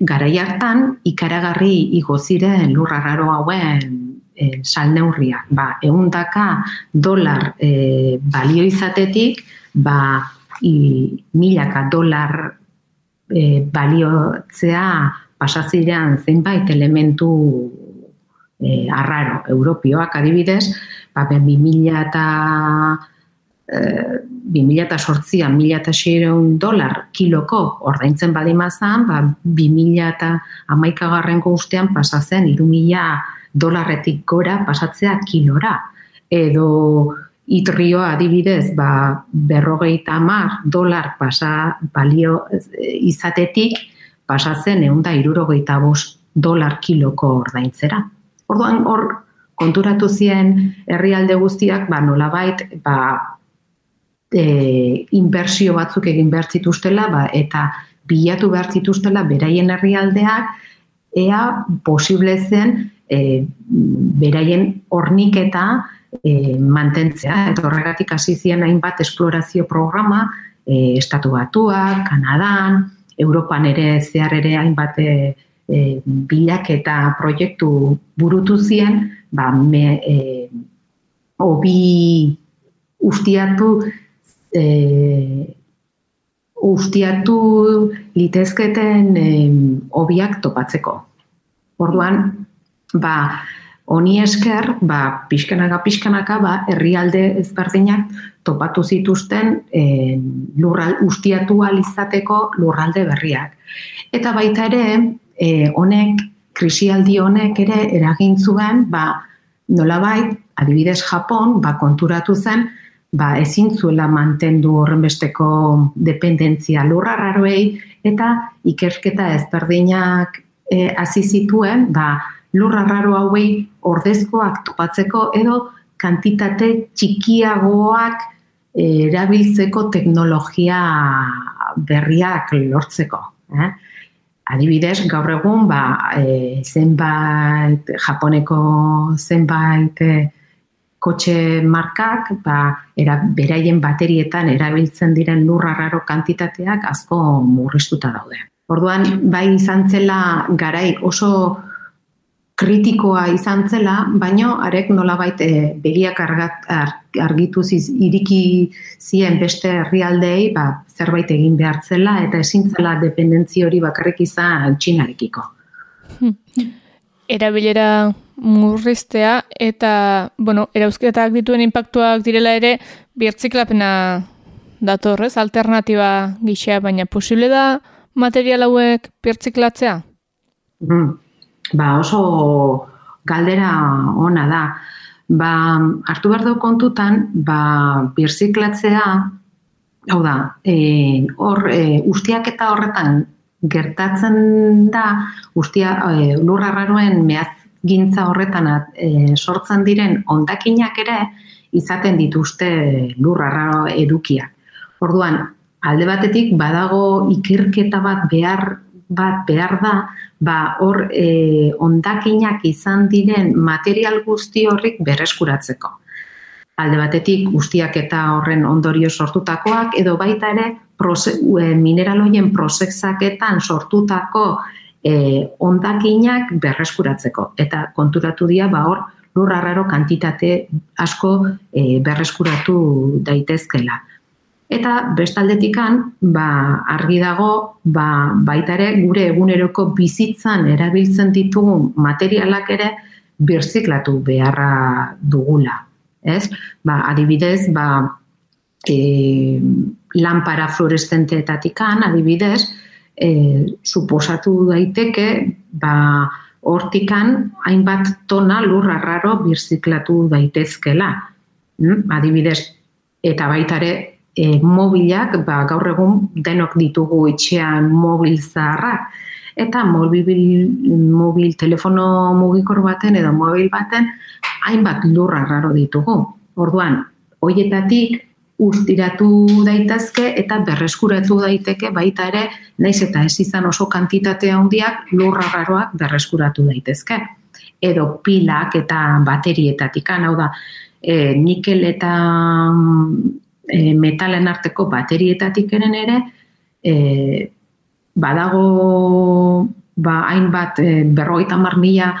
gara hartan ikaragarri igo ziren lurrarraro hauen e, salneurria. Ba, eundaka dolar e, balio izatetik, ba, i, milaka dolar e, baliotzea pasazirean zenbait elementu e, arraro, europioak adibidez, ba, ben, mila eta 2008an, mila eta dolar kiloko ordaintzen badimazan, ba, 2000 eta amaikagarrenko ustean iru mila dolarretik gora pasatzea kilora. Edo itrioa adibidez, ba, berrogeita amar dolar pasa balio izatetik, pasatzen egun da irurogeita bost dolar kiloko ordaintzera. Orduan hor konturatu zien herrialde guztiak, ba, nolabait, ba, e, inbertsio batzuk egin behar zituztela ba, eta bilatu behar zituztela beraien herrialdeak ea posible zen e, beraien horniketa e, mantentzea. Eta horregatik hasi ziren hainbat esplorazio programa e, Estatu Batuak, Kanadan, Europan ere zehar ere hainbat e, e, bilak eta proiektu burutu zien, ba, me, e, obi ustiatu e, ustiatu litezketen e, obiak topatzeko. Orduan, ba, honi esker, ba, pixkanaka, pixkanaka, ba, herrialde ezberdinak topatu zituzten e, lurral, ustiatu alizateko lurralde berriak. Eta baita ere, e, honek, krisialdi honek ere eragin zuen, ba, nolabait, adibidez Japon, ba, konturatu zen, ba, ezin zuela mantendu horren besteko dependentzia lurrarraroei eta ikerketa ezberdinak e, hasi zituen ba, lurrarraro hauei ordezkoak topatzeko edo kantitate txikiagoak eh, erabiltzeko teknologia berriak lortzeko. Eh? Adibidez, gaur egun, ba, e, zenbait, japoneko zenbait e, kotxe markak, ba, era, beraien baterietan erabiltzen diren lurra raro kantitateak asko murriztuta daude. Orduan, bai izan zela garai oso kritikoa izan zela, baino arek nolabait e, begiak argat, argitu ziz, iriki zien beste herrialdei ba, zerbait egin behar zela eta ezin zela dependentzi hori bakarrik izan txinarekiko. Erabilera murriztea eta, bueno, erauzketak dituen impactuak direla ere birtziklapena datorrez, alternatiba gixea, baina posible da material hauek birtziklatzea? Mm ba oso galdera ona da. Ba, hartu behar dut kontutan, ba, birziklatzea, hau da, e, hor, e, ustiak eta horretan gertatzen da, ustia, e, lurra raroen mehaz gintza horretan e, sortzen diren ondakinak ere, izaten dituzte lurra raro edukiak. Orduan, alde batetik badago ikerketa bat behar bat behar da, ba, hor e, ondakinak izan diren material guzti horrik berreskuratzeko. Alde batetik guztiak eta horren ondorio sortutakoak, edo baita ere prose, e, mineraloien prozesaketan sortutako e, ondakinak berreskuratzeko. Eta konturatu dira, ba, hor lurrarraro kantitate asko e, berreskuratu daitezkela. Eta bestaldetikan, ba, argi dago, ba, baita ere gure eguneroko bizitzan erabiltzen ditugun materialak ere birziklatu beharra dugula. Ez? Ba, adibidez, ba, e, lampara fluorescenteetatikan, adibidez, e, suposatu daiteke, ba, hortikan hainbat tona lurra raro birziklatu daitezkela. Mm? Adibidez, eta baita ere e, mobilak, ba, gaur egun denok ditugu etxean mobil zaharrak, eta mobil, mobil telefono mugikor baten edo mobil baten hainbat lurra raro ditugu. Orduan, hoietatik ustiratu daitezke eta berreskuratu daiteke baita ere, naiz eta ez izan oso kantitate handiak lurra raroak berreskuratu daitezke. Edo pilak eta baterietatik, hau da, e, nikel eta e, metalen arteko baterietatik eren ere, e, badago ba, hainbat e, berrogeita mar mila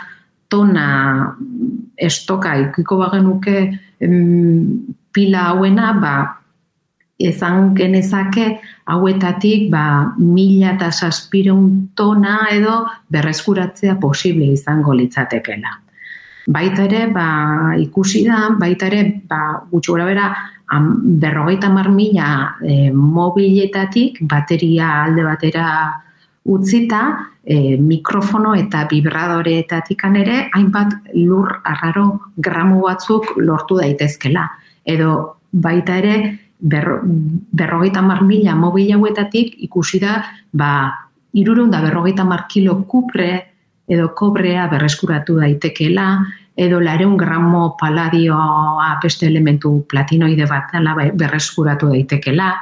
tona estoka ikiko bagenuke pila hauena, ba, ezan genezake hauetatik ba, mila eta saspireun tona edo berreskuratzea posible izango litzatekela. Baita ere, ba, ikusi da, baita ere, ba, gutxu bera, am, berrogeita mar mila e, mobiletatik bateria alde batera utzita, e, mikrofono eta vibradoreetatik ere, hainbat lur arraro gramo batzuk lortu daitezkela. Edo baita ere, berro, berrogeita mar mila mobil hauetatik ikusi da, ba, irurun da berrogeita mar kilo kupre edo kobrea berreskuratu daitekela, edo lareun gramo paladioa beste elementu platinoide bat dela berreskuratu daitekela,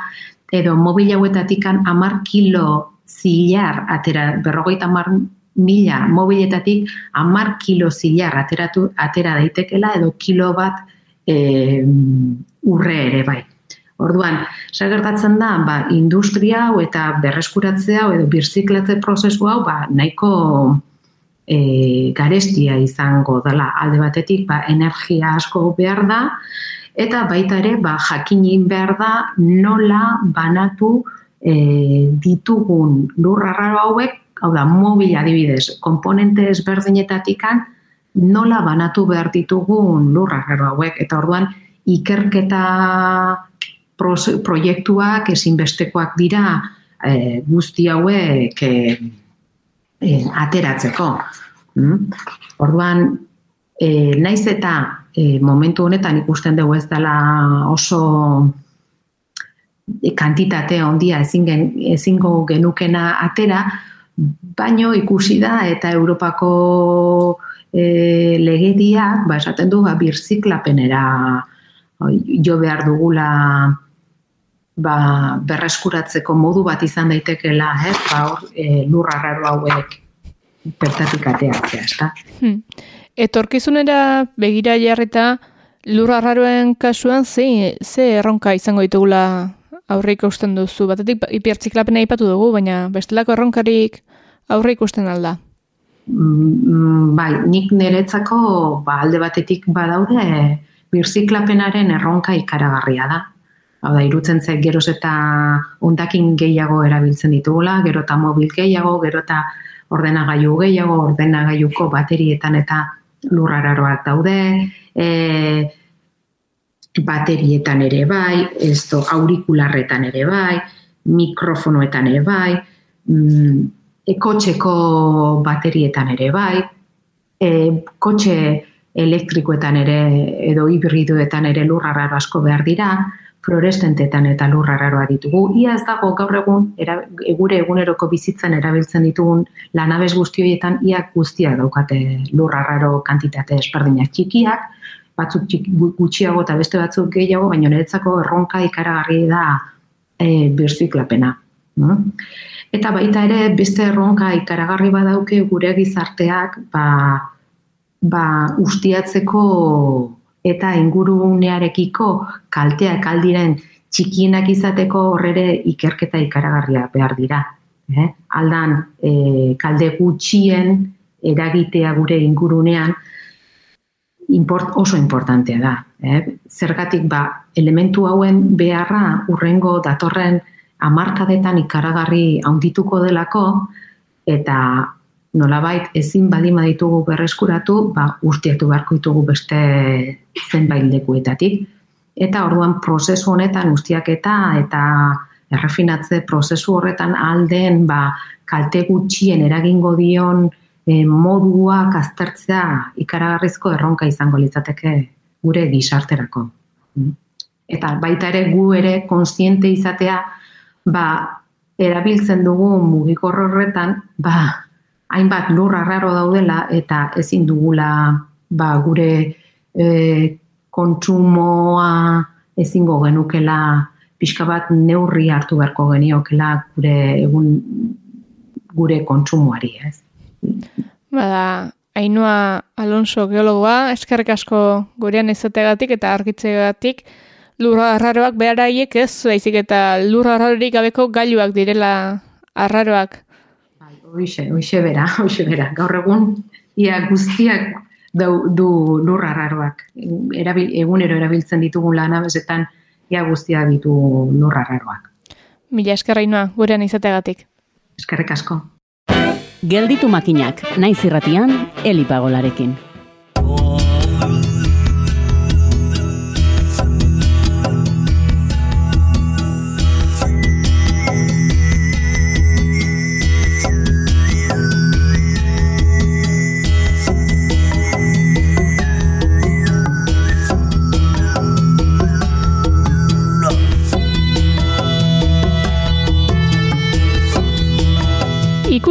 edo mobil hauetatik amar kilo zilar, atera, berrogeita amar mila mobiletatik amar kilo zilar ateratu, atera daitekela, edo kilo bat e, urre ere bai. Orduan, gertatzen da, ba, industria hau eta berreskuratzea hau edo birziklatze prozesu hau, ba, nahiko e, garestia izango dela. Alde batetik ba, energia asko behar da eta baita ere ba, jakinin behar da nola banatu e, ditugun lurra hauek, hau da, mobil adibidez, komponente ezberdinetatikan nola banatu behar ditugun lurra hauek. Eta orduan ikerketa proiektuak ezinbestekoak dira e, guzti hauek e, e, ateratzeko. Mm? Orduan, e, naiz eta e, momentu honetan ikusten dugu ez dela oso kantitate ondia ezin gen, ezingo genukena atera, Baino ikusi da eta Europako e, legediak ba, esaten du ba, birziklapenera jo behar dugula ba, berreskuratzeko modu bat izan daitekela, eh? ba, hor, e, lurra raro hauek bertatik ateatzea, ezta? Hmm. Etorkizunera begira jarrita lurra raroen kasuan ze, ze erronka izango ditugula aurre ikusten duzu. Batetik hipertziklapena aipatu dugu, baina bestelako erronkarik aurre ikusten alda. Mm, bai, nik niretzako ba, alde batetik badaude birziklapenaren erronka ikaragarria da. Hau da, irutzen zait geroz eta ondakin gehiago erabiltzen ditugula, gero eta mobil gehiago, gero eta ordenagailu gehiago, ordenagailuko baterietan eta lurrararoak daude, e, baterietan ere bai, esto aurikularretan ere bai, mikrofonoetan ere bai, mm, ekotxeko baterietan ere bai, e, kotxe elektrikoetan ere edo hibridoetan ere lurrararo asko behar dira, fluorescentetan eta lurrararoa ditugu. Ia ez dago gaur egun, era, gure eguneroko bizitzan erabiltzen ditugun lanabez guztioietan ia guztia daukate lurrararo kantitate espardinak txikiak, batzuk gutxiago eta beste batzuk gehiago, baina niretzako erronka ikaragarri da e, birziklapena. No? Eta baita ere beste erronka ikaragarri badauke gure gizarteak ba, ba, ustiatzeko eta ingurunearekiko kalteak aldiren txikienak izateko horrere ikerketa ikaragarria behar dira. Eh? Aldan e, kalde gutxien eragitea gure ingurunean import, oso importantea da. Eh? Zergatik ba, elementu hauen beharra urrengo datorren amarkadetan ikaragarri haundituko delako, eta nolabait ezin badima ditugu berreskuratu, ba, urtiatu beharko ditugu beste zenbait lekuetatik. Eta orduan prozesu honetan ustiak eta errefinatze prozesu horretan alden ba, kalte gutxien eragingo dion e, moduak aztertzea ikaragarrizko erronka izango litzateke gure gizarterako. Eta baita ere gu ere konstiente izatea ba, erabiltzen dugu mugikor horretan, ba, hainbat lurra raro daudela eta ezin dugula ba, gure e, kontsumoa ezingo genukela pixka bat neurri hartu beharko geniokela gure egun gure kontsumoari, ez? Bada, Ainua Alonso geologoa, eskerrik asko gurean izategatik eta argitzegatik, lurra arraroak behar haiek ez, baizik eta lurra arrarorik gabeko gailuak direla arraroak. Hoxe, hoxe bera, *laughs* hoxe bera. Gaur egun, ia guztiak du, du lurra arraroak. Erabil, egunero erabiltzen ditugun lana, bezetan, ia guztiak ditu lurra arraroak. Mila eskerrainoa, gurean izategatik. Eskerrik asko. Gelditu makinak, naiz irratian, elipagolarekin.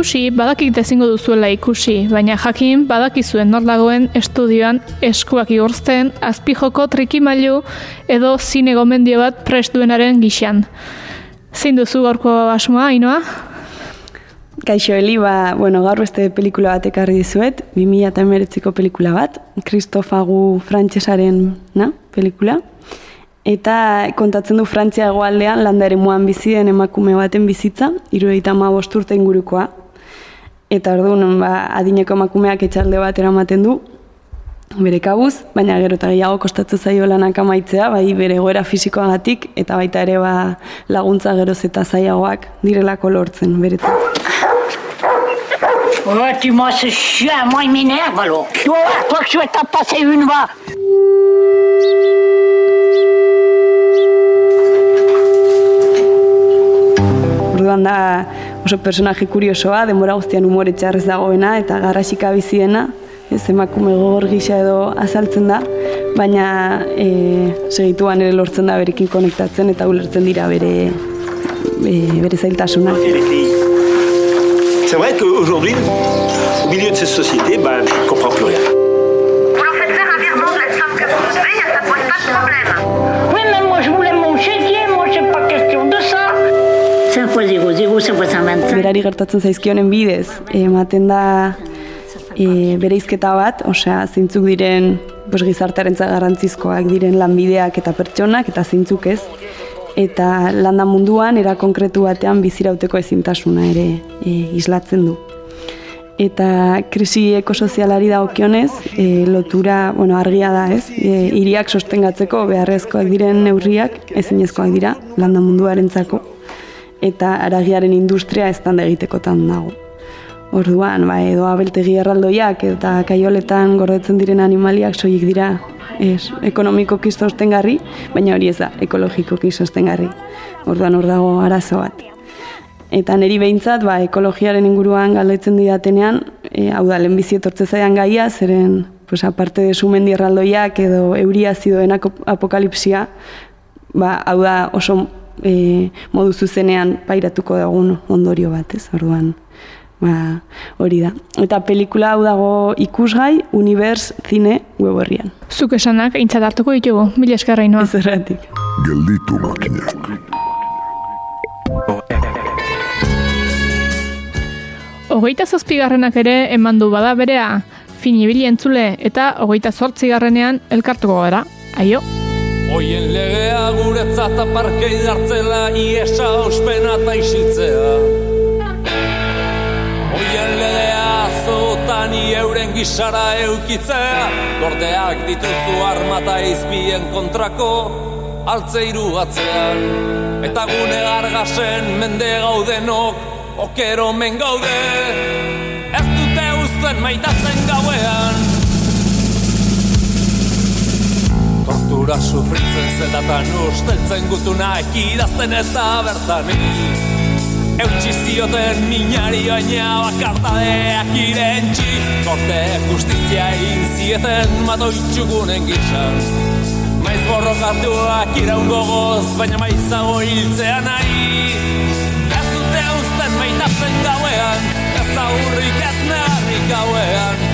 Ikusi, badakik ezingo duzuela ikusi, baina jakin badakizuen nor dagoen estudioan eskuak igortzen, azpijoko trikimailu edo zine gomendio bat prest duenaren gixan. Zein duzu gaurko asmoa, inoa? Kaixo Eli, ba, bueno, gaur beste pelikula bat ekarri dizuet, 2008ko pelikula bat, Kristofagu frantsesaren na, pelikula. Eta kontatzen du Frantzia egoaldean landare muan bizi den emakume baten bizitza, irureita ma bosturte ingurukoa. Eta orduan ba, adineko emakumeak etxalde bat eramaten du, bere kabuz, baina gero eta gehiago kostatzen zaio lanak amaitzea, bai bere goera fisikoagatik eta baita ere ba, laguntza geroz eta zaiagoak direlako lortzen beretzen. Ouais, tu m'as ce chien, moi il m'énerve alors. Toi, toi que je vais t'en passer une, va. Orduan da oso personaje kuriosoa, denbora guztian umore txarrez dagoena eta garrasika biziena, ez emakume gogor gisa edo azaltzen da, baina e, segituan ere lortzen da berekin konektatzen eta ulertzen dira bere, e, bere zailtasuna. C'est vrai qu'aujourd'hui, au milieu de ces sociétés, ben, je ne comprends plus rien. Vous leur faites faire un virement de la somme que vous devez, ça pose pas de problème. Oui, mais moi je voulais mon chéquier, moi c'est pas question de ça. 5 fois 0, 0, 5 fois 125. Berari gertatzen zaizkionen bidez, ematen da e, bereizketa bat, osea, zeintzuk diren pues, gizartearen garrantzizkoak diren lanbideak eta pertsonak, eta zeintzuk ez. Eta landa munduan, era konkretu batean bizirauteko ezintasuna ere e, islatzen du. Eta krisi ekosozialari dagokionez, e, lotura, bueno, argia da, ez? E, iriak sostengatzeko beharrezkoak diren neurriak ezinezkoak dira landa munduarentzako eta aragiaren industria ez da egitekotan dago. Orduan, ba, edo abeltegi erraldoiak eta kaioletan gordetzen diren animaliak soilik dira ez, ekonomikoki sostengarri, baina hori ez da, ekologikoki sostengarri. Orduan hor dago arazo bat. Eta niri behintzat, ba, ekologiaren inguruan galdetzen didatenean, e, hau da, lehenbizi etortze zaian gaia, zeren, pues, aparte de sumendi erraldoiak edo euria zidoen apokalipsia, ba, hau da oso e, modu zuzenean pairatuko dagun ondorio bat, ez, orduan, ba, hori da. Eta pelikula hau dago ikusgai, univers, zine, web horrian. Zuk esanak aintzat hartuko ditugu, mila eskarra inoa. Ez erratik. Gelditu makinak. Hogeita zazpigarrenak ere eman du bada berea, finibili entzule eta hogeita zortzigarrenean elkartuko gara. Aio! Oien legea guretzat aparkei dartzela iesa ospena eta isiltzea. Oien legea zotan euren gisara eukitzea, gordeak dituzu armata izpien kontrako altzeiru batzean. Eta gune gargasen mende gaudenok okero men gaude, ez dute uzten maitatzen gauean. Tortura sufritzen zelatan usteltzen gutuna ekidazten ez da bertani. Eutsi zioten minari baina bakartadeak irentxi Korte justizia egin zieten matoitxugunen gizan Maiz borrokatuak iraun gogoz, baina maizago hiltzea nahi. Ez dute usten maitatzen gauean, ez aurrik ez negarrik gauean.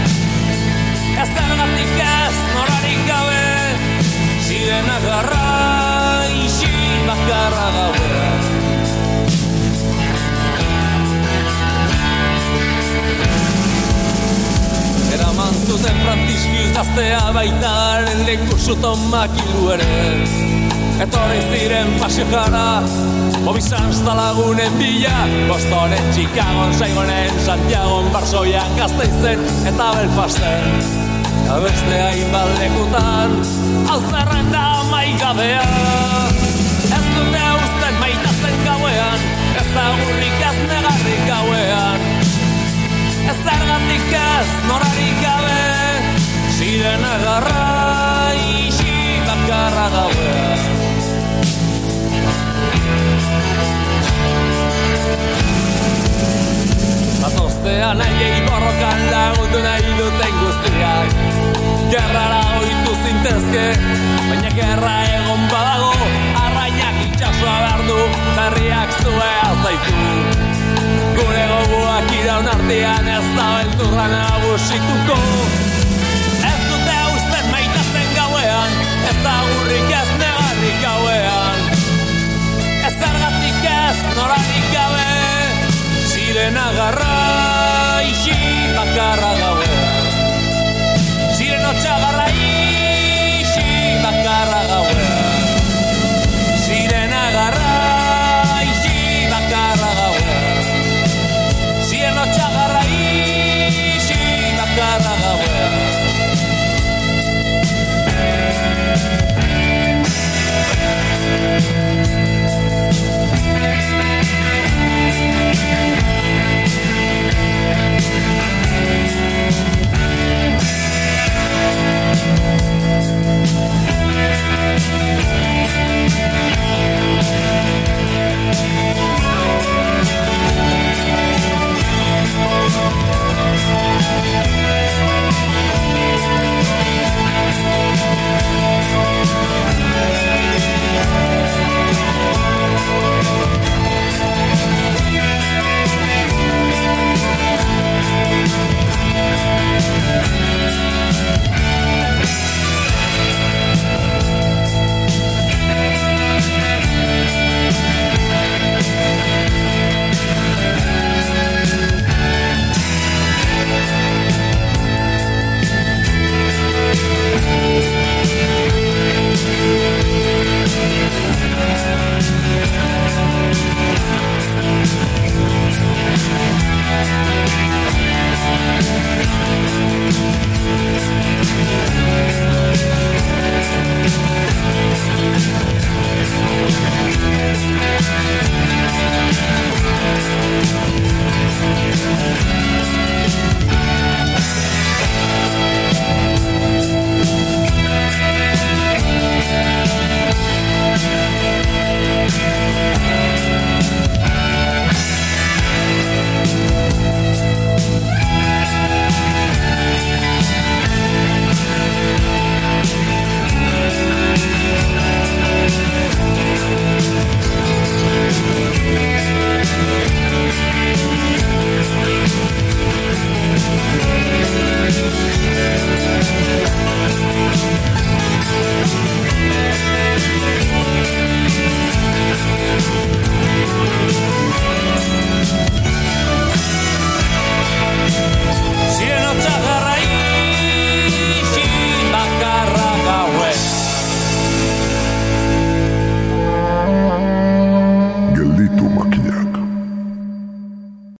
Ez zergatik ez gabe, ziren agarra isi bakarra gauean Eraman zuten frantiskiuz gaztea baitaren leku zuton makilu ere Etorri ziren pasio jara, Obisan lagunen bila Bostonen, Chicagon, Saigonen, Santiagon, Barsoian, Gazteizen eta Belfasten Abeste hainbat lekutan, hau zerrenda maigabea. Ez dute usten maitazen gauean, ez agurrik ez negarrik gauean. Ez zergatik mendian ez da beldurra nagusituko Ez dute usten maitazen gauean, ez da hurrik ez negarrik gauean Ez zergatik ez noradik gabe, ziren agarra isi bakarra gauean Ziren otxagarra isi We'll